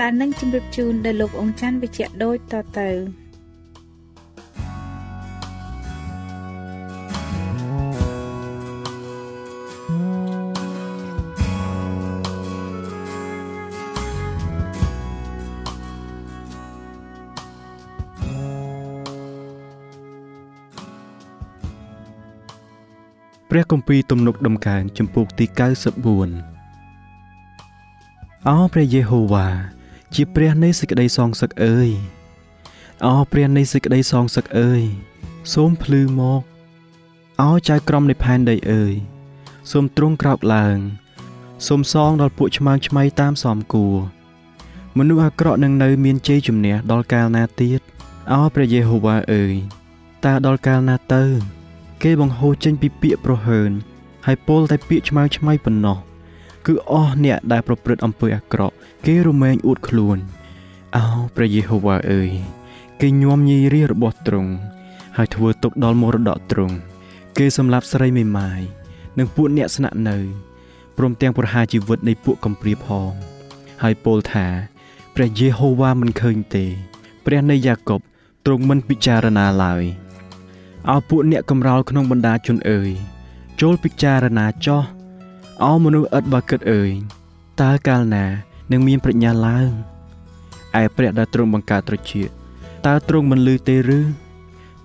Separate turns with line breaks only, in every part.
ដែលនឹងជម្រាបជូនដល់លោកអង្គច័ន្ទវិជ្ជៈដូចតទៅ
ព្រះគម្ពីរទំនុកដំកើងចំពោះទី94អោព្រះយេហូវ៉ា ជាព្រះនៃសេចក្តីសងសឹកអើយអោព្រះនៃសេចក្តីសងសឹកអើយសូមភ្លឺមកអោចៅក្រមនៃផែនដីអើយសូមទ្រង់ក្រោកឡើងសូមសងដល់ពួកឆ្មើងឆ្មៃតាមសមគួរមនុស្សអាក្រក់នឹងនៅមានជ័យជំនះដល់កាលណាទៀតអោព្រះយេហូវ៉ាអើយតើដល់កាលណាទៅ គេបង្ហូរចេញពីពាក្យប្រហើនហើយពោលតែពាក្យឆ្មើងឆ្មៃប៉ុណ្ណោះគឺអស់អ្នកដែលប្រព្រឹត្តអំពើអាក្រក់ គេរមែងអួតខ្លួនអោព្រះយេហូវ៉ាអើយគេញោមញីរារបស់ទ្រង់ហើយធ្វើទុកដល់មរតកទ្រង់គេសម្លាប់ស្រីមេម៉ាយនិងពួកអ្នកស្នាក់នៅព្រមទាំងប្រហារជីវិតនៃពួកកំព្រាផងហើយពោលថាព្រះយេហូវ៉ាមិនឃើញទេ ព្រះនៃយ៉ាកុបទ្រង់មិនពិចារណាឡើយអោពួកអ្នកកំរោលក្នុងបណ្ដាជនអើយចូលពិចារណាចោះអោមនុស្សឥតបើគិតអើយតើកាលណា នឹងមានប្រាជ្ញាឡើងឯព្រះដែលទ្រង់បង្កើតត្រចៀកតើទ្រង់មិនលឺទេឬ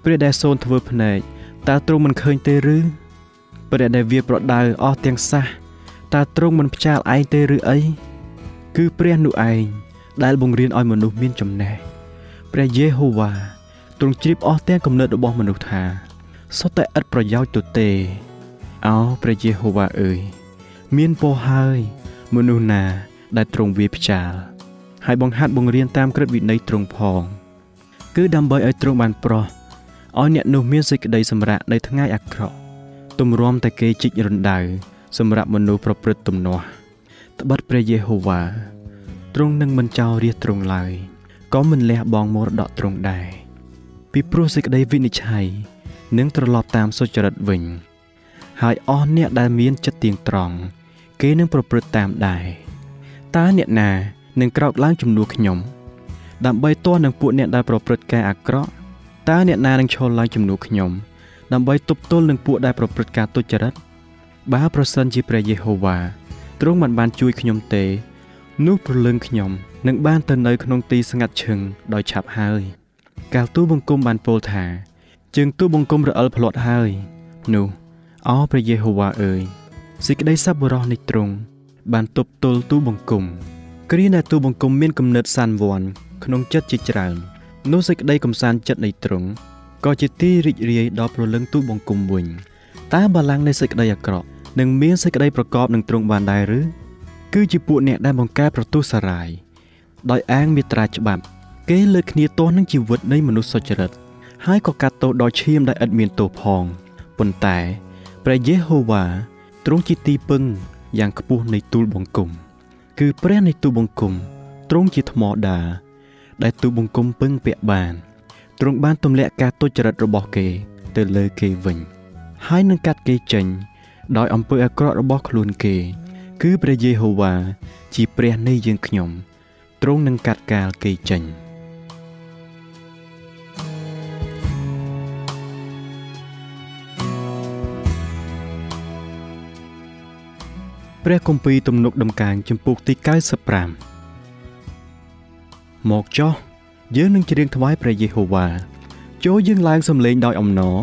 ព្រះដែលសូនធ្វើភ្នែកតើទ្រង់មិនឃើញទេឬព្រះដែលវាប្រដៅអស់ទាំងសះតើទ្រង់មិនផ្ចាលឯងទេឬអីគឺព្រះនោះឯងដែលបង្រៀនឲ្យមនុស្សមានចំណេះព្រះយេហូវ៉ាទ្រង់ជ្រាបអស់ទាំងគំនិតរបស់មនុស្សថាសុទ្ធតែឥតប្រយោជន៍ទៅទេអោព្រះយេហូវ៉ាអើយមានពរហើយមនុស្សណា ដែលទ្រង់វាផ្ចាលហើយបង្ហាត់បង្រៀនតាមក្រឹតវិន័យទ្រង់ផង គឺដើម្បីឲ្យទ្រង់បានប្រោះឲ្យអ្នកនោះមានសេចក្តីសម្រាកនៅថ្ងៃអាក្រក់ទម្រាំតែគេជីករណ្ដៅសម្រាប់មនុស្សប្រព្រឹត្តទំនាស់ត្បិតព្រះយេហូវ៉ាទ្រង់នឹងមិនចោលរាជទ្រង់ឡើយក៏មិនលះបង់មរតកទ្រង់ដែរពីព្រោះសេចក្តីវិនិច្ឆ័យនឹងត្រឡប់តាមសុចរិតវិញ ហើយអស់អ្នកដែលមានចិត្តទៀងត្រង់គេនឹងប្រព្រឹត្តតាមដែរ តើអ្នកណានឹងក្រោកឡើងជំនួសខ្ញុំ ដើម្បីទាស់នឹងពួកអ្នកដែលប្រព្រឹត្តការអាក្រក់តើអ្នកណានឹងឈរឡើងជំនួសខ្ញុំដើម្បីទប់ទល់នឹងពួកដែលប្រព្រឹត្តការទុច្ចរិតបើប្រសិនជាព្រះយេហូវ៉ាទ្រង់មិនបានជួយខ្ញុំទេនោះព្រលឹងខ្ញុំនឹងបានទៅនៅក្នុងទីស្ងាត់ឈឹងដោយឆាប់ហើយ កាលទូបង្គំបានពោលថាជើងទូបង្គំរអិលផ្លាត់ហើយ នោះអោព្រះយេហូវ៉ាអើយសេចក្តីសប្បុរសនៃទ្រង់ បានទប់ទល់ទូបង្គំគ្រាដែលទូបង្គំមានគំនិតសានវ័នក្នុងចិត្តជាច្រើននោះសេចក្តីកំសាន្តចិត្តនៃទ្រង់ក៏ជាទីរីករាយដល់ព្រលឹងទូបង្គំវិញតើបល្ល័ង្កនៃសេចក្តីអាក្រក់នឹងមានសេចក្តីប្រកបនឹងទ្រង់បានដែរឬគឺជាពួកអ្នកដែលបង្កើតប្រទុសារាយដោយអាងមេត្រាច្បាប់ គេលើកគ្នាទាស់នឹងជីវិតនៃមនុស្សសុចរិតហើយក៏កាត់ទោសដល់ឈាមដែលឥតមានទោសផងប៉ុន្តែព្រះយេហូវ៉ាទ្រង់ជាទីពឹង យ៉ាងខ្ពស់នៃទូលបង្គំ គឺព្រះនៃទូលបង្គំទ្រង់ជាថ្មដា ដែលទូបង្គំពឹងពាក់បានទ្រង់បានទម្លាក់ការទុច្ចរិតរបស់គេ ទៅលើគេវិញ ហើយនឹងកាត់គេចេញ ដោយអំពើអាក្រក់របស់ខ្លួនគេ គឺព្រះយេហូវ៉ាជាព្រះនៃយើងខ្ញុំទ្រង់នឹងកាត់កាលគេចេញ ព្រះគម្ពីរទំនុកដំកើងចំពុកទី95មកចុះយើងនឹងច្រៀងថ្វាយព្រះយេហូវ៉ាចូលយើងឡើងសំឡេងដោយអំណរ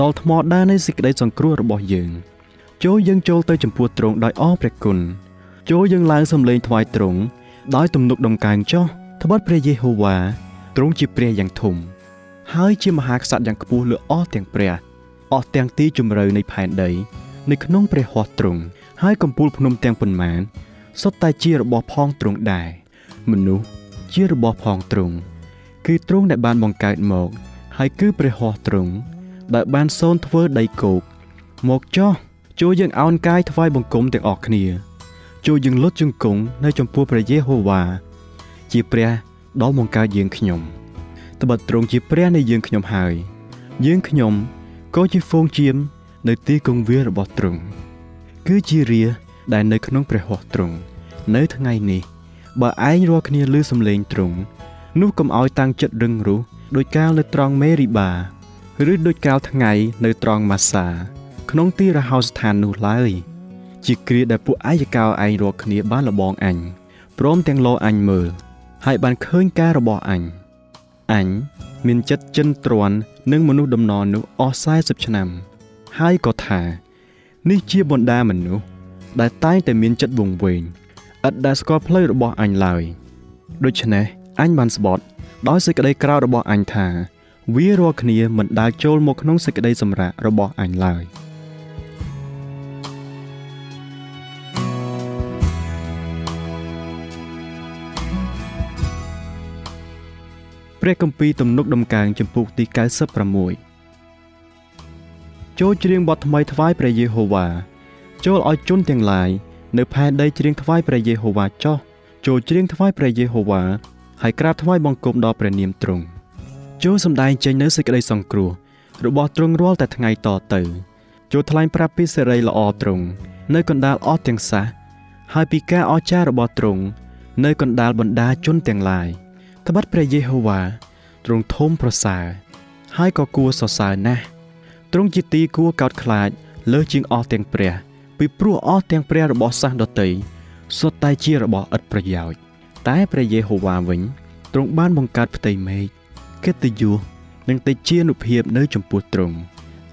ដល់ថ្មដានៃសេចក្តីសង្គ្រោះរបស់យើងចូលយើងចូលទៅចំពោះទ្រង់ដោយអរព្រះគុណចូលយើងឡើងសំឡេងថ្វាយទ្រង់ដោយទំនុកដំកើងចុះត្បិតព្រះយេហូវ៉ាទ្រង់ជាព្រះយ៉ាងធំហើយជាមហាក្សត្រយ៉ាងខ្ពស់លើអស់ទាំងព្រះអស់ទាំងទីជម្រៅនៃផែនដី នៅក្នុងព្រះហស្ថទ្រង់ ហើយកំពូលភ្នំទាំងប៉ុន្មានសុទ្ធតែជារបស់ផងទ្រង់ដែរមនុស្សជារបស់ផងទ្រង់គឺទ្រង់ដែលបានបង្កើតមក ហើយគឺព្រះហស្ថទ្រង់ដែលបានសូនធ្វើដីគោកមកចោះចូលយើងអោនកាយថ្វាយបង្គំទាំងអស់គ្នាចូលយើងលុតជង្គង់នៅចំពោះព្រះយេហូវ៉ាជាព្រះដ៏បង្កើតយើងខ្ញុំត្បិតទ្រង់ជាព្រះនៃយើងខ្ញុំហើយ យើងខ្ញុំក៏ជាហ្វូងជៀមនៅទីគង្វាលរបស់ទ្រង់ គឺជារាដែលនៅក្នុងព្រះហស្ថទ្រង់នៅថ្ងៃនេះ បើឯងរាល់គ្នាឮសំឡេងទ្រង់នោះកុំឲ្យតាំងចិត្តរឹងរូសដោយកាលនៅត្រង់មេរីបាឬដោយកាលថ្ងៃនៅត្រង់ម៉ាសា ក្នុងទីរហោស្ថាននោះឡើយ ជាគ្រាដែលពួកអាយកោឯងរាល់គ្នាបានលបងអញព្រមទាំងលោអញមើលហើយបានឃើញការរបស់អញអញមានចិត្តចិនទ្រាន់នឹងមនុស្សដំណរនោះអស់40ឆ្នាំ ហើយក៏ថា នេះជាបណ្ដាមនុស្សដែលតែងតែមានចិត្តវង្វេងឥតដែលស្គាល់ផ្លូវរបស់អញឡើយដូច្នេះអញបានស្បត់ដោយសេចក្តីក្រោធរបស់អញថា វារាល់គ្នាមិនដើរចូលមកក្នុងសេចក្តីសម្រាករបស់អញឡើយព្រះគម្ពីរទំនុកដំកើងចំពុកទី96 ចូលច្រៀងបទថ្មីថ្វាយព្រះយេហូវ៉ាចូលឲ្យជន់ទាំងឡាយនៅផែនដីច្រៀងថ្វាយព្រះយេហូវ៉ាចោះចូលច្រៀងថ្វាយព្រះយេហូវ៉ាហើយក្រាបថ្វាយបង្គំដល់ព្រះនាមទ្រង់ចូលសម្ដែងចេញនៅសេចក្តីសង្គ្រោះរបស់ទ្រង់រាល់តែថ្ងៃតទៅចូលថ្លែងប្រាប់ពីសេរីល្អទ្រង់នៅកណ្ដាលអស់ទាំងសះហើយពីការអស្ចារ្យរបស់ទ្រង់នៅកណ្ដាលបណ្ដាជនទាំងឡាយត្បិតព្រះយេហូវ៉ាទ្រង់ធំប្រសើរហើយក៏គួរសរសើរណាស់ ទ្រង់ជាទីគួរកោតខ្លាចលើជាងអស់ទាំងព្រះ ពីព្រោះអស់ទាំងព្រះរបស់សាសដតីសុទ្ធតែជារបស់ឥតប្រយោជន៍តែព្រះយេហូវ៉ាវិញទ្រង់បានបង្កើតផ្ទៃមេឃកិត្តិយសនិងទេជានុភាពនៅចំពោះទ្រង់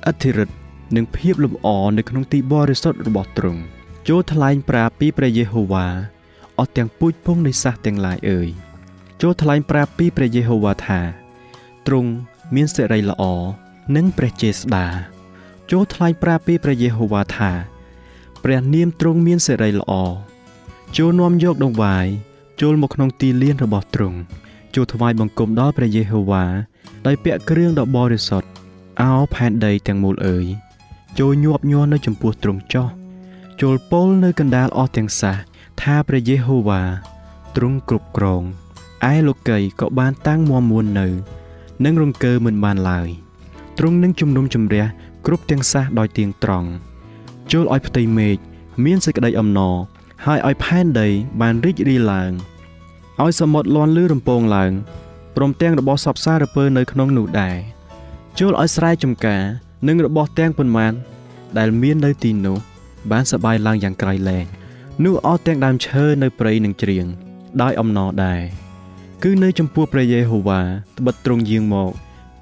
អធិរិទ្ធនិងភាពលំអនៅក្នុងទីបរិសុទ្ធរបស់ទ្រង់ចូលថ្លែងប្រាប់ពីព្រះយេហូវ៉ាអស់ទាំងពូជពងនៃសាសទាំងឡាយអើយចូលថ្លែងប្រាប់ពីព្រះយេហូវ៉ាថាទ្រង់មានសេរីល្អ និងព្រះចេស្តាចូលថ្លែងប្រាប់ពីព្រះយេហូវ៉ាថាព្រះនាមទ្រង់មានសេរីល្អចូលនាំយកដង្វាយចូលមកក្នុងទីលានរបស់ទ្រង់ចូលថ្វាយបង្គំដល់ព្រះយេហូវ៉ាដោយពាក់គ្រឿងដ៏បរិសុទ្ធអោផែនដីទាំងមូលអើយចូលញាប់ញ័រនៅចំពោះទ្រង់ចោះចូលពោលនៅកណ្ដាលអស់ទាំងសះថាព្រះយេហូវ៉ាទ្រង់គ្រប់គ្រងឯលោកីក៏បានតាំងមមួននៅនឹងរង្គើមិនបានឡើយ ទ្រង់នឹងជំនុំជម្រះគ្រប់ទាំងសះដោយទៀងត្រង់ចូលឲ្យផ្ទៃមេឃមានសេចក្តីអំណរហើយឲ្យផែនដីបានរីករាយឡើងឲ្យសមុទ្រលាន់លឺរំពងឡើងព្រមទាំងរបស់សពសារពើនៅក្នុងនោះដែរចូលឲ្យស្រែចម្ការនិងរបស់ទាំងប៉ុន្មាន ដែលមាននៅទីនោះ បានសបាយឡើងយ៉ាងក្រៃលែងនោះអស់ទាំងដើមឈើនៅព្រៃនឹងច្រៀងដោយអំណរដែរគឺនៅចំពោះព្រះយេហូវ៉ាត្បិតទ្រង់យាងមក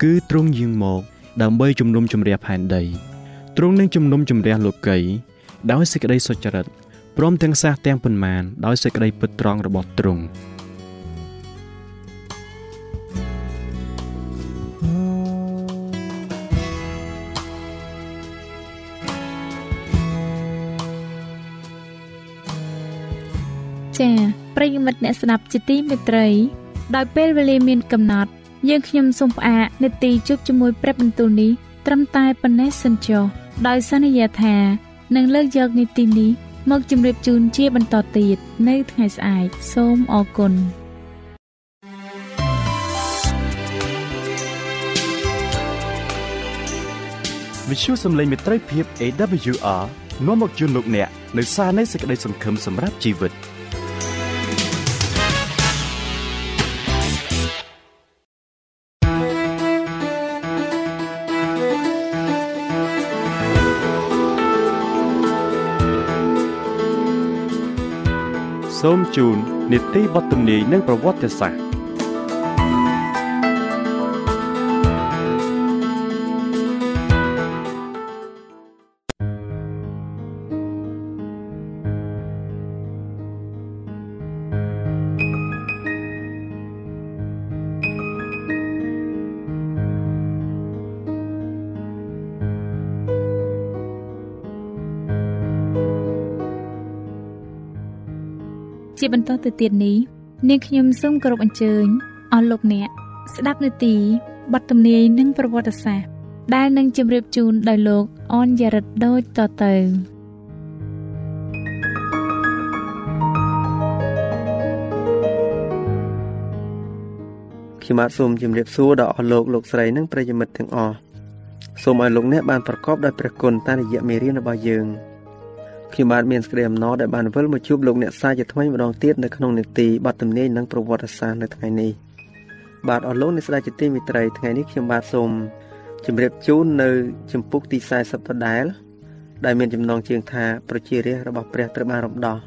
គឺទ្រង់យាងមក ដើម្បីជំនុំជម្រះផែនដីទ្រង់នឹងជំនុំជម្រះលោកី ដោយសេចក្តីសុចរិតព្រមទាំងសះទាំងប៉ុន្មានដោយសេចក្តីពិតត្រង់របស់ទ្រង់
ចា៎ប្រិយមិត្តអ្នកស្ដាប់ជាទីមេត្រី ដោយពេលវេលាមានកំណត់ យើងខ្ញុំសូមផ្អាកនីតិជប់ជាមួយព្រះបន្ទូលនេះត្រឹមតែប៉ុណ្ណេះសិនចុះដោយសន្យាថានឹងលើកយកនីតិនេះមកជម្រាបជូនជាបន្តទៀតនៅថ្ងៃស្អែកសូមអរគុណ
វិຊុសំឡេងមេត្រីភាព AWR នាំមកជូនលោកអ្នកនៅសារនៃសេចក្តីសង្ឃឹមសម្រាប់ជីវិត។ សូមជូននីតិបទទំនាយនិងប្រវត្តិសាស្ត្រ
ជាបន្តទៅទៀតនេះនាងខ្ញុំសូមគោរពអញ្ជើញអស់លោកអ្នកស្ដាប់នាទីបទទំនាយនិងប្រវត្តិសាស្ត្រដែលនឹងជម្រាបជូនដោយលោកអនយ៉ារិតដូចតទៅ
ខ្ញុំបាទសូមជម្រាបសួរដល់អស់លោកលោកស្រីនិងប្រិយមិត្តទាំងអស់សូមឲ្យលោកអ្នកបានប្រកបដោយព្រះគុណតាមរយៈមេរៀនរបស់យើង។ ខ្ញុំបាទមានសេចក្តីអំណរដែលបានវិលមកជួបលោកអ្នកសាជាថ្មីម្ដងទៀតនៅក្នុងនេតិបទទំនាយនិងប្រវត្តិសាស្ត្រនៅថ្ងៃនេះបាទអស់លោកអ្នកស្ដាប់ជាទីមេត្រីថ្ងៃនេះខ្ញុំបាទសូមជម្រាបជូននៅចម្ពោះទី40ដដែលដែលមានចំណងជើងថាប្រជារាស្ត្ររបស់ព្រះត្រូវបានរំដោះ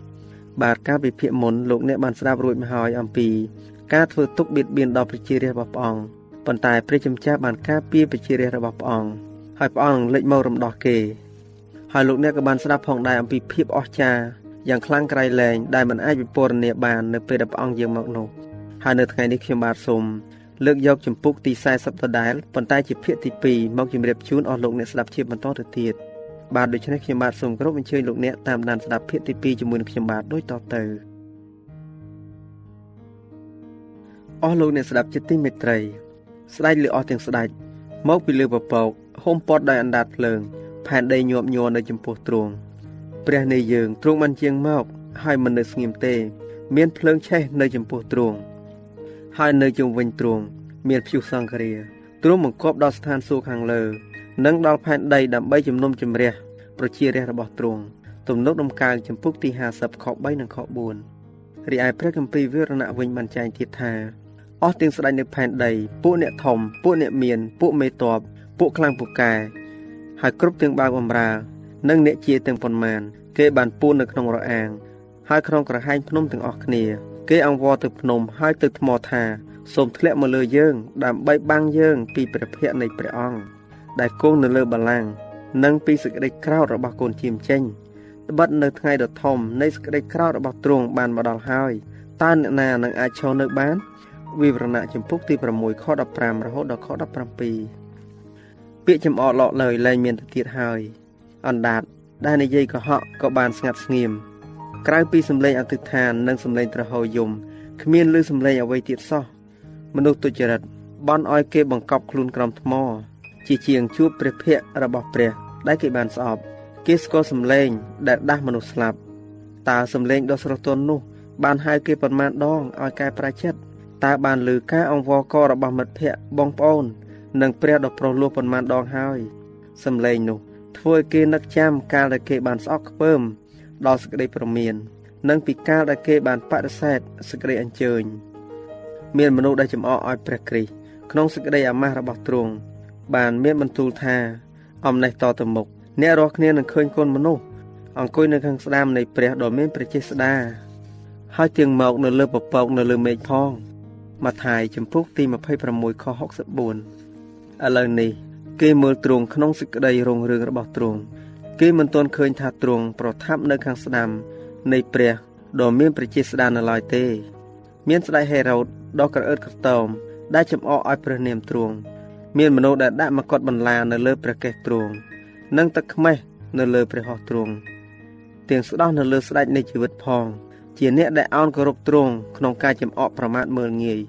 បាទការវិភាគមុនលោកអ្នកបានស្ដាប់រួចមកហើយអំពី ការធ្វើទុកបៀតបៀនដល់ប្រជារាស្ត្ររបស់ព្រះអង្គប៉ុន្តែព្រះជាម្ចាស់បានការពារប្រជារាស្ត្ររបស់ព្រះអង្គហើយព្រះអង្គលេចមករំដោះគេ ហើយលោកអ្នកក៏បានស្ដាប់ផងដែរអំពីភាពអស្ចារ្យយ៉ាងខ្លាំងក្រៃលែងដែលមិនអាចវិពណ៌នាបាននៅពេលដែលព្រះអង្គយាងមកនោះហើយនៅថ្ងៃនេះខ្ញុំបាទសូមលើកយកចម្ពោះទី40ដដែលប៉ុន្តែជាភាគទី2មកជម្រាបជូនអស់លោកអ្នកស្ដាប់ជាបន្តទៅទៀតបាទដូច្នេះខ្ញុំបាទសូមគោរពអញ្ជើញលោកអ្នកតាមដានស្ដាប់ភាគទី2ជាមួយនឹងខ្ញុំបាទដូចតទៅអស់លោកអ្នកស្ដាប់ជាទីមេត្រីស្ដេចលើអស់ទាំងស្ដេចមកពីលើពពកហុំព័ទ្ធដោយអណ្ដាតភ្លើង ផែនដីញាប់ញ័រនៅចំពោះទ្រង់ព្រះនៃយើងទ្រង់បានជាងមកហើយមិននៅស្ងៀមទេ មានភ្លើងឆេះនៅចំពោះទ្រង់ហើយនៅជុំវិញទ្រង់មានព្យុះសង្គ្រាទ្រង់បង្កប់ដល់ស្ថានសួគ៌ខាងលើ និងដល់ផែនដីដើម្បីជំនុំជម្រះប្រជារាស្ត្ររបស់ទ្រង់ទំនុកដំកើងចំពុកទី50ខ3និងខ4រីឯព្រះគម្ពីរវិរណៈវិញបានចែងទៀតថាអស់ទាំងស្ដេចនៅផែនដី ពួកអ្នកធំពួកអ្នកមាន ពួកមេតបពួកខ្លាំងពូកែ ហើយគ្រប់ទាំងបាវបំរើនិងអ្នកជាទាំងប៉ុន្មាន គេបានពួននៅក្នុងរអាង ហើយក្នុងក្រហែងភ្នំទាំងអស់គ្នា គេអង្វរទៅភ្នំហើយទៅថ្មថាសូមធ្លាក់មកលើយើង ដើម្បីបាំងយើង ពីព្រះភ័ក្ត្រនៃព្រះអង្គដែលគង់នៅលើបល្ល័ង្កនិងពីសេចក្តីក្រោធរបស់កូនជាមចេញត្បិតនៅថ្ងៃដ៏ធំនៃសេចក្តីក្រោធរបស់ទ្រង់បានមកដល់ហើយតើអ្នកណានឹងអាចឈរនៅបានវិវរណៈចម្ពោះទី6ខ15រហូតដល់ខ17 ពាក្យចំអកឡកលើយលែងមានទៅទៀតហើយអណ្ដាតដែលនិយាយកុហកក៏បានស្ងាត់ស្ងៀមក្រៅពីសម្លេងអធិដ្ឋាននិងសម្លេងត្រហោយំគ្មានឮសម្លេងអ្វីទៀតសោះមនុស្សទុច្ចរិតបន់ឲ្យគេបង្កប់ខ្លួនក្រោមថ្ម ជាជាងជួបព្រះភ័ក្ត្ររបស់ព្រះ ដែលគេបានស្អប់គេស្គាល់សម្លេង ដែលដាស់មនុស្សស្លាប់តើសម្លេងដ៏ស្រស់ទន់នោះ បានហៅគេប៉ុន្មានដងឲ្យកែប្រែចិត្តតើបានលើការអង្វរករបស់មិត្តភ័ក្តិបងប្អូន និងព្រះដ៏ប្រុសលោះប៉ុន្មានដងហើយសំឡេងនោះធ្វើឲ្យគេនឹកចាំកាលដែលគេបានស្អប់ខ្ពើមដល់សេចក្តីប្រមាន និងពីកាលដែលគេបានបដិសេធសេចក្តីអញ្ជើញមានមនុស្សដែលចំអកឲ្យព្រះគ្រីស្ទក្នុងសេចក្តីអាម៉ាស់របស់ទ្រង់បានមានបន្ទូលថាអំណេះតទៅមុខអ្នករាល់គ្នានឹងឃើញគុណមនុស្សអង្គុយនៅខាងស្ដាមនៃព្រះដ៏មានព្រះចេស្តាហើយទៀងមកនៅលើពពកនៅលើមេឃផងម៉ាថាយចំពុកទី26ខ64 ឥឡូវនេះគេមើលទ្រង់ក្នុងសេចក្តីរុងរឿងរបស់ទ្រង់គេមិនទាន់ឃើញថាទ្រង់ប្រថាប់នៅខាងស្ដាំនៃព្រះដ៏មានប្រជាស្ដាននៅឡើយទេ មានស្ដេចហេរ៉ូតដ៏ក្រអឺតក្រទមដែលចំអកឲ្យព្រះនាមទ្រង់មានមនុស្សដែលដាក់មកុដបន្លានៅលើព្រះកេសទ្រង់និងទឹកខ្មេះនៅលើព្រះហស្ថទ្រង់ទាំងស្ដោះនៅលើស្ដេចនៃជីវិតផង ជាអ្នកដែលអោនគោរពទ្រង់ក្នុងការចំអកប្រមាថមើលងាយ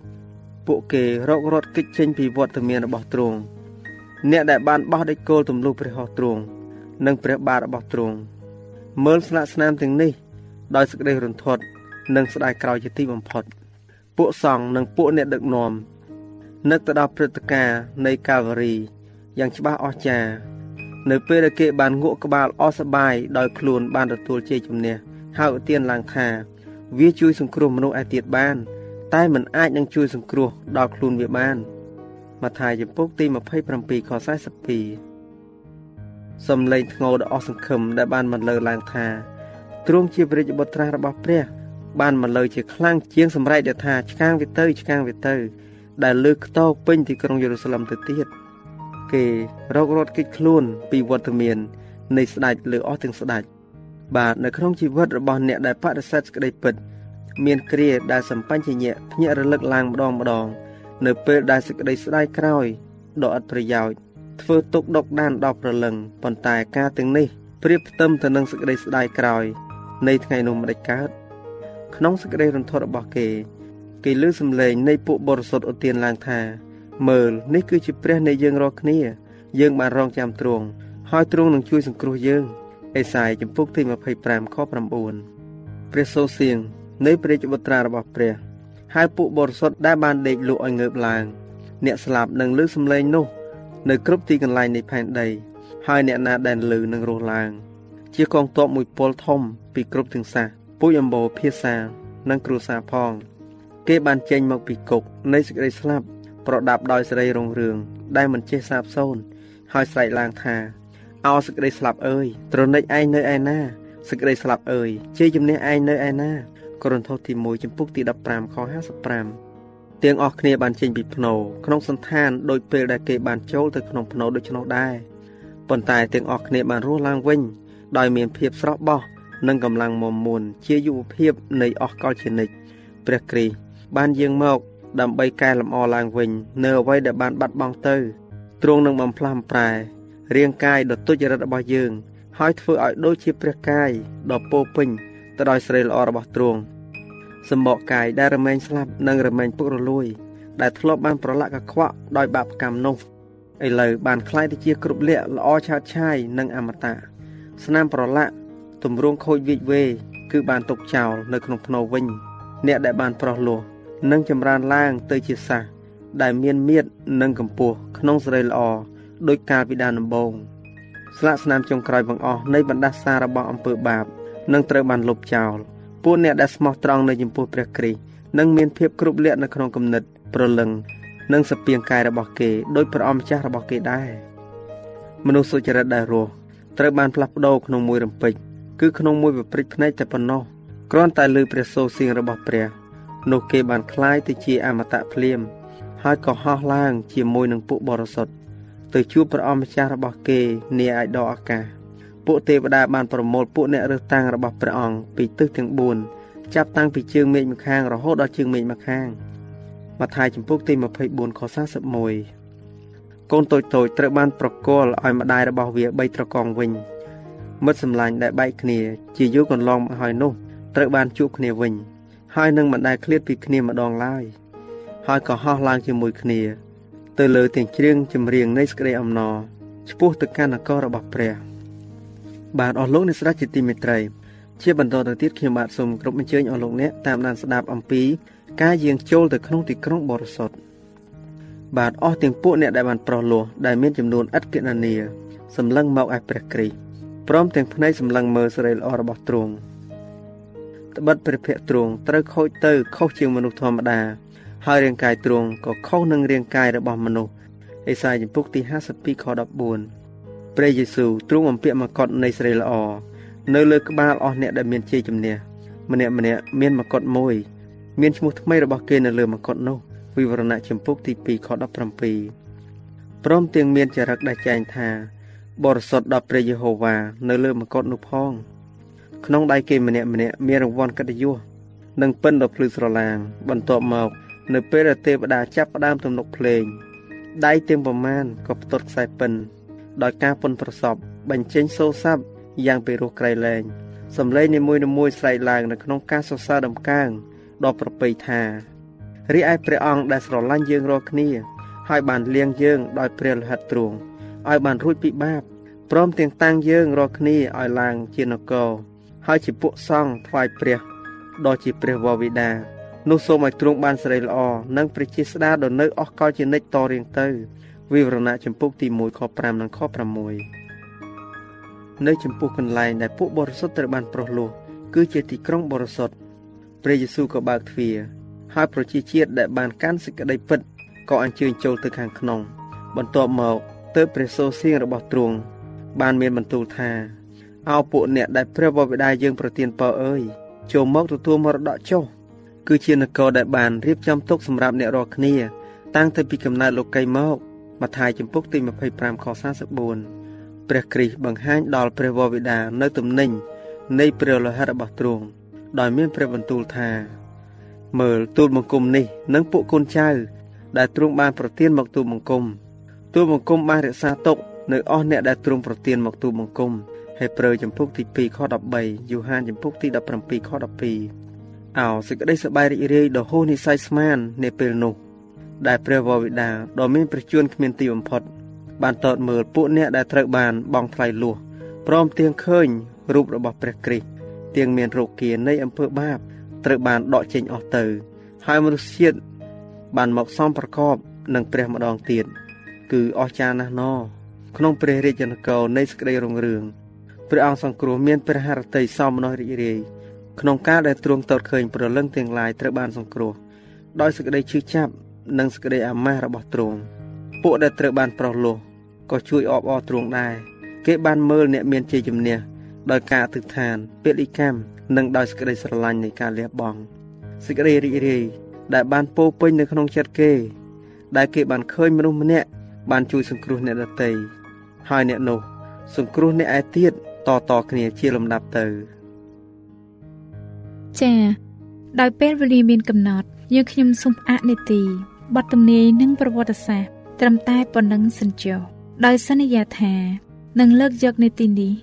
ពួកគេរករត់គេចចេញពីវត្តមានរបស់ទ្រង់អ្នកដែលបានបោះដេចគោលទម្លុះព្រះហស្ថទ្រង់និងព្រះបាទរបស់ទ្រង់មើលស្លាកស្នាមទាំងនេះ ដោយសេចក្តីរន្ធត់និងស្ដាយក្រោយជាទីបំផុត ពួកសង្ឃនិងពួកអ្នកដឹកនាំនឹកទៅដល់ព្រឹត្តិការណ៍នៃកាវរីយ៉ាងច្បាស់អស្ចារ្យនៅពេលដែលគេបានងក់ក្បាលអស់សបាយដោយខ្លួនបានទទួលជ័យជំនះហើយឧទានឡើងថា វាជួយសង្គ្រោះមនុស្សឯទៀតបាន តែมันអាចនឹងជួយសង្គ្រោះដល់ខ្លួនវាបានម៉ាថាយចំពុកទី27ខ42សំឡេងធ្ងោដ៏អស់សង្ឃឹមដែលបានបន្លឺឡើងថាទ្រង់ជាព្រះរាជបុត្រារបស់ព្រះ បានបន្លឺជាខ្លាំងជាងសម្រែកដែលថាឆ្កាងវាទៅឆ្កាងវាទៅ ដែលលើកខ្ទោពេញទីក្រុងយេរូសាឡឹមទៅទៀតគេរករត់គេចខ្លួនពីវត្តមាននៃស្ដេចលើអស់ទាំងស្ដេចបាទនៅក្នុងជីវិតរបស់អ្នកដែលបដិសេធសេចក្តីពិត មានគ្រាដែលសម្បញ្ញៈភ្ញាក់រលឹកឡើងម្ដងម្ដង នៅពេលដែលសេចក្តីស្ដាយក្រោយដ៏ឥតប្រយោជន៍ធ្វើទុកដុកដានដល់ប្រលឹងប៉ុន្តែការទាំងនេះប្រៀបផ្ទឹមទៅនឹងសេចក្តីស្ដាយក្រោយ នៃថ្ងៃនោះមិនដាច់កើតក្នុងសេចក្តីរន្ធត់របស់គេ គេលើសំឡេងនៃពួកបរិសុទ្ធឧទានឡើងថា មើលនេះគឺជាព្រះនៃយើងរាល់គ្នា យើងបានរងចាំទ្រង់ហើយទ្រង់នឹងជួយសង្គ្រោះយើងអេសាយចំពុកទី25ខ9ព្រះសូរសៀង នៃព្រះរាជបុត្រារបស់ព្រះ ហើយពួកបរិសុទ្ធដែលបានដេកលក់ឲ្យងើបឡើង អ្នកស្លាប់នឹងលើសំឡេងនោះ នៅគ្រប់ទីកន្លែងនៃផែនដី ហើយអ្នកណាដែលលឺនឹងរស់ឡើង ជាកងទ័ពមួយពលធំពីគ្រប់ទាំងសាសពូជអម្បូរភាសានិងគ្រួសារផង គេបានចេញមកពីគុកនៃសេចក្តីស្លាប់ប្រដាប់ដោយសេរីរុងរឿងដែលមិនចេះសាបសូន្យហើយស្រែកឡើងថាអោសេចក្តីស្លាប់អើយត្រនិចឯងនៅឯណាសេចក្តីស្លាប់អើយជ័យជំនះឯងនៅឯណា កូរិនថូសទី1ចំពុកទី15ខ55ទាំងអស់គ្នាបានចេញពីភ្នោក្នុងសន្តានដោយពេលដែលគេបានចូលទៅក្នុងភ្នោដូច្នោះដែរប៉ុន្តែទាំងអស់គ្នាបានរស់ឡើងវិញ ដោយមានភាពស្រស់បោះនិងកម្លាំងមមួន ជាយុវភាពនៃអស់កលជានិច្ចព្រះគ្រីស្ទបានយាងមកដើម្បីកែលម្អឡើងវិញនៅអ្វីដែលបានបាត់បង់ទៅទ្រង់នឹងបំផ្លាស់ប្រែរាងកាយដ៏ទុច្ចរិតរបស់យើង ហើយធ្វើឲ្យដូចជាព្រះកាយដ៏ពោពេញ ទៅដោយស្រីល្អរបស់ទ្រង់សម្បកកាយដែលរមែងស្លាប់និងរមែងពុករលួយ ដែលធ្លាប់បានប្រឡាក់កខ្វក់ដោយបាបកម្មនោះឥឡូវបានคล้ายទៅជាគ្រប់លក្ខល្អឆាតឆាយនិងអមតៈស្នាមប្រឡាក់ទម្រង់ខូចវិចវេគឺបានទុកចោលនៅក្នុងភ្នោវិញ អ្នកដែលបានប្រោះលោះនឹងចម្រើនឡើងទៅជាសះដែលមានមៀតនិងកម្ពស់ក្នុងសេរីល្អដោយកាលពីដើមដំបូងស្លាកស្នាមចុងក្រោយបង្អស់នៃបណ្ដាសារបស់អំពើបាប នឹងត្រូវបានលុបចោលពួកអ្នកដែលស្មោះត្រង់នៅចំពោះព្រះគ្រីស្ទនឹងមានភាពគ្រប់លក្ខនៅក្នុងគំនិតប្រលឹងនិងសពាងកាយរបស់គេដោយព្រះអម្ចាស់របស់គេដែរមនុស្សសុចរិតដែលរស់ត្រូវបានផ្លាស់ប្ដូរក្នុងមួយរំពេចគឺក្នុងមួយវិព្រិចភ្នែកតែប៉ុណ្ណោះគ្រាន់តែលើព្រះសូរសៀងរបស់ព្រះនោះគេបានคลายទៅជាអមតៈភ្លាម ហើយក៏ហោះឡើង ជាមួយនឹងពួកបរិសុទ្ធទៅជួបព្រះអម្ចាស់របស់គេនាឯដកអាកាស ពួកទេវតាបានប្រមូលពួកអ្នករើសតាំងរបស់ព្រះអង្គពីទិសទាំង4ចាប់តាំងពីជើងមេឃម្ខាងរហូតដល់ជើងមេឃម្ខាងម៉ាថាយចំពុកទី24ខ41កូនតូចតូចត្រូវបានប្រគល់ឲ្យម្ដាយរបស់វា3ត្រកងវិញមិត្តសម្លាញ់ដែលបែកគ្នា ជាយូរកន្លងមកហើយនោះត្រូវបានជួបគ្នាវិញ ហើយនឹងមិនដែលឃ្លាតពីគ្នាម្ដងឡើយហើយក៏ហោះឡើងជាមួយគ្នា ទៅលើទាំងជ្រៀងចម្រៀងនៃសេចក្តីអំណរឆ្ពោះទៅកាន់នគររបស់ព្រះ បាទអស់លោកអ្នកស្ដាប់ជាទីមេត្រីជាបន្តទៅទៀតខ្ញុំបាទសូមគោរពអញ្ជើញអស់លោកអ្នកតាមដានស្ដាប់អំពី ការយាងចូលទៅក្នុងទីក្រុងបរិសុទ្ធបាទអស់ទាំងពួកអ្នកដែលបានប្រោះលោះដែលមានចំនួនឥតគណនាសម្លឹងមកឯព្រះគ្រីស្ទព្រមទាំងភ្នែកសម្លឹងមើលសេរីល្អរបស់ទ្រង់ត្បិតព្រះភ័ក្ត្រទ្រង់ត្រូវខូចទៅខុសជាងមនុស្សធម្មតា ហើយរាងកាយទ្រង់ក៏ខុសនឹងរាងកាយរបស់មនុស្សអេសាយចំពុកទី52ខ14 ព្រះយេស៊ូវទ្រង់បំពាក់មកុដនៃស្រីល្អនៅលើក្បាលអស់អ្នកដែលមានជ័យជំនះម្នាក់ម្នាក់មានមកុដមួយ មានឈ្មោះថ្មីរបស់គេនៅលើមកុដនោះវិវរណៈចំពុកទី2ខ17ព្រមទាំងមានចរិតដែលចែងថា បរិសុទ្ធដល់ព្រះយេហូវ៉ានៅលើមកុដនោះផង ក្នុងដៃគេម្នាក់ម្នាក់មានរង្វាន់កិត្តិយសនិងពិនដ៏ភ្លឺស្រឡាង បន្ទាប់មក នៅពេលដែលទេវតាចាប់ផ្ដើមទំនុកភ្លេងដៃទាំងប្រមាណក៏ផ្ទាត់ខ្សែពិន ដោយការពុនប្រសពបញ្ចេញសូរស័ព្ទយ៉ាងពីរោះក្រៃលែងសំឡេងនីមួយៗស្រែកឡើងនៅក្នុងការសរសើរដំកើងដ៏ប្រពៃថារីឯព្រះអង្គដែលស្រឡាញ់យើងរាល់គ្នាហើយបានលៀងយើងដោយព្រះលិហិតទ្រង់ឲ្យបានរួចពីបាបព្រមទាំងតាំងយើងរាល់គ្នាឲ្យឡើងជានគរហើយជាពួកសង្ឃថ្វាយព្រះដ៏ជាព្រះវរវិតានោះសូមឲ្យទ្រង់បានសេរីល្អនិងព្រះជាស្ដាដ៏នៅអស់កលជានិច្ចតរៀងទៅ វិវរណៈចម្ពោះទី1ខ5និងខ6នៅចំពោះកន្លែងដែលពួកបរិសុទ្ធត្រូវបានប្រោះលោះគឺជាទីក្រុងបរិសុទ្ធព្រះយេស៊ូវក៏បើកទ្វារហើយប្រជាជាតិដែលបានកាន់សេចក្តីពិតក៏អញ្ជើញចូលទៅខាងក្នុង បន្ទាប់មកទើបព្រះសូរសៀងរបស់ទ្រង់បានមានបន្ទូលថាអោពួកអ្នកដែលព្រះបិតាយើងប្រទានពរអើយចូលមកទទួលមរតកចុះគឺជានគរដែលបានរៀបចំទុកសម្រាប់អ្នករាល់គ្នា តាំងពីកំណើតលោកីមក ម៉ាថាយចំពុកទី25ខ44ព្រះគ្រីស្ទបង្ហាញដល់ព្រះវរបិតានៅទំនិញនៃព្រះលោហិតរបស់ទ្រង់ដោយមានព្រះបន្ទូលថា មើលទូលបង្គំនេះនិងពួកកូនចៅ ដែលទ្រង់បានប្រទានមកទូលបង្គំទូលបង្គំបានរក្សាទុកនៅអស់អ្នកដែលទ្រង់ប្រទានមកទូលបង្គំហេព្រើរចំពុកទី2ខ13យូហានចំពុកទី17ខ12អោសេចក្តីសប្បាយរីករាយដ៏ហួសនិស័យស្មាននាពេលនោះ ដែលព្រះវរបិតាដ៏មានព្រះជន្មគ្មានទីបំផុត បានតតមើលពួកអ្នកដែលត្រូវបានបងថ្លៃលួសព្រមទាំងឃើញរូបរបស់ព្រះគ្រីស្ទទាំងមានរោគានៃអំពើបាបត្រូវបានដកចេញអស់ទៅ ហើយមនុស្សជាតិបានមកសំប្រកបនឹងព្រះម្ដងទៀតគឺអស្ចារ្យណាស់ណោក្នុងព្រះរាជានគរនៃសេចក្តីរុងរឿងព្រះអង្គសង្គ្រោះមានព្រះハរតីសមមនោរីករាយក្នុងការដែលទ្រង់តតឃើញប្រលឹងទាំងឡាយត្រូវបានសង្គ្រោះដោយសេចក្តីឈឺចាប់ និងសេចក្តីអាម៉ាស់របស់ទ្រង់ពួកដែលត្រូវបានប្រោះលោះក៏ជួយអបអរទ្រង់ដែរគេបានមើលអ្នកមានជ័យជំនះដោយការអធិដ្ឋានពលិកម្មនិងដោយសេចក្តីស្រឡាញ់នៃការលះបង់សេចក្តីរីករាយដែលបានពោពេញនៅក្នុងចិត្តគេ ដែលគេបានឃើញមនុស្សម្នាក់បានជួយសង្គ្រោះអ្នកដទៃហើយអ្នកនោះ សង្គ្រោះអ្នកឯទៀតតតគ្នាជាលំដាប់ទៅ
ចា៎ដោយពេលវេលាមានកំណត់យើងខ្ញុំសូមអនុទី បទទំនាយនិងប្រវត្តិសាស្ត្រត្រឹមតែប៉ុណ្ណឹងសិនចុះដោយសន្យាថានឹងលើកយកនីតិនេះ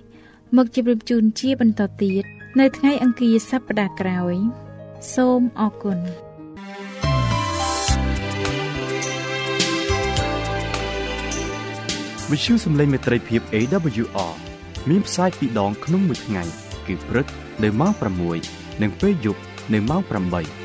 មកជម្រាបជូនជាបន្តទៀតនៅថ្ងៃអង្គារសប្តាហ៍ក្រោយ សូមអរគុណ
វិទ្យុសំឡេងមេត្រីភាព AWR មានផ្សាយពីរដងក្នុងមួយថ្ងៃ គឺព្រឹកនៅម៉ោង6និងពេលយប់នៅម៉ោង8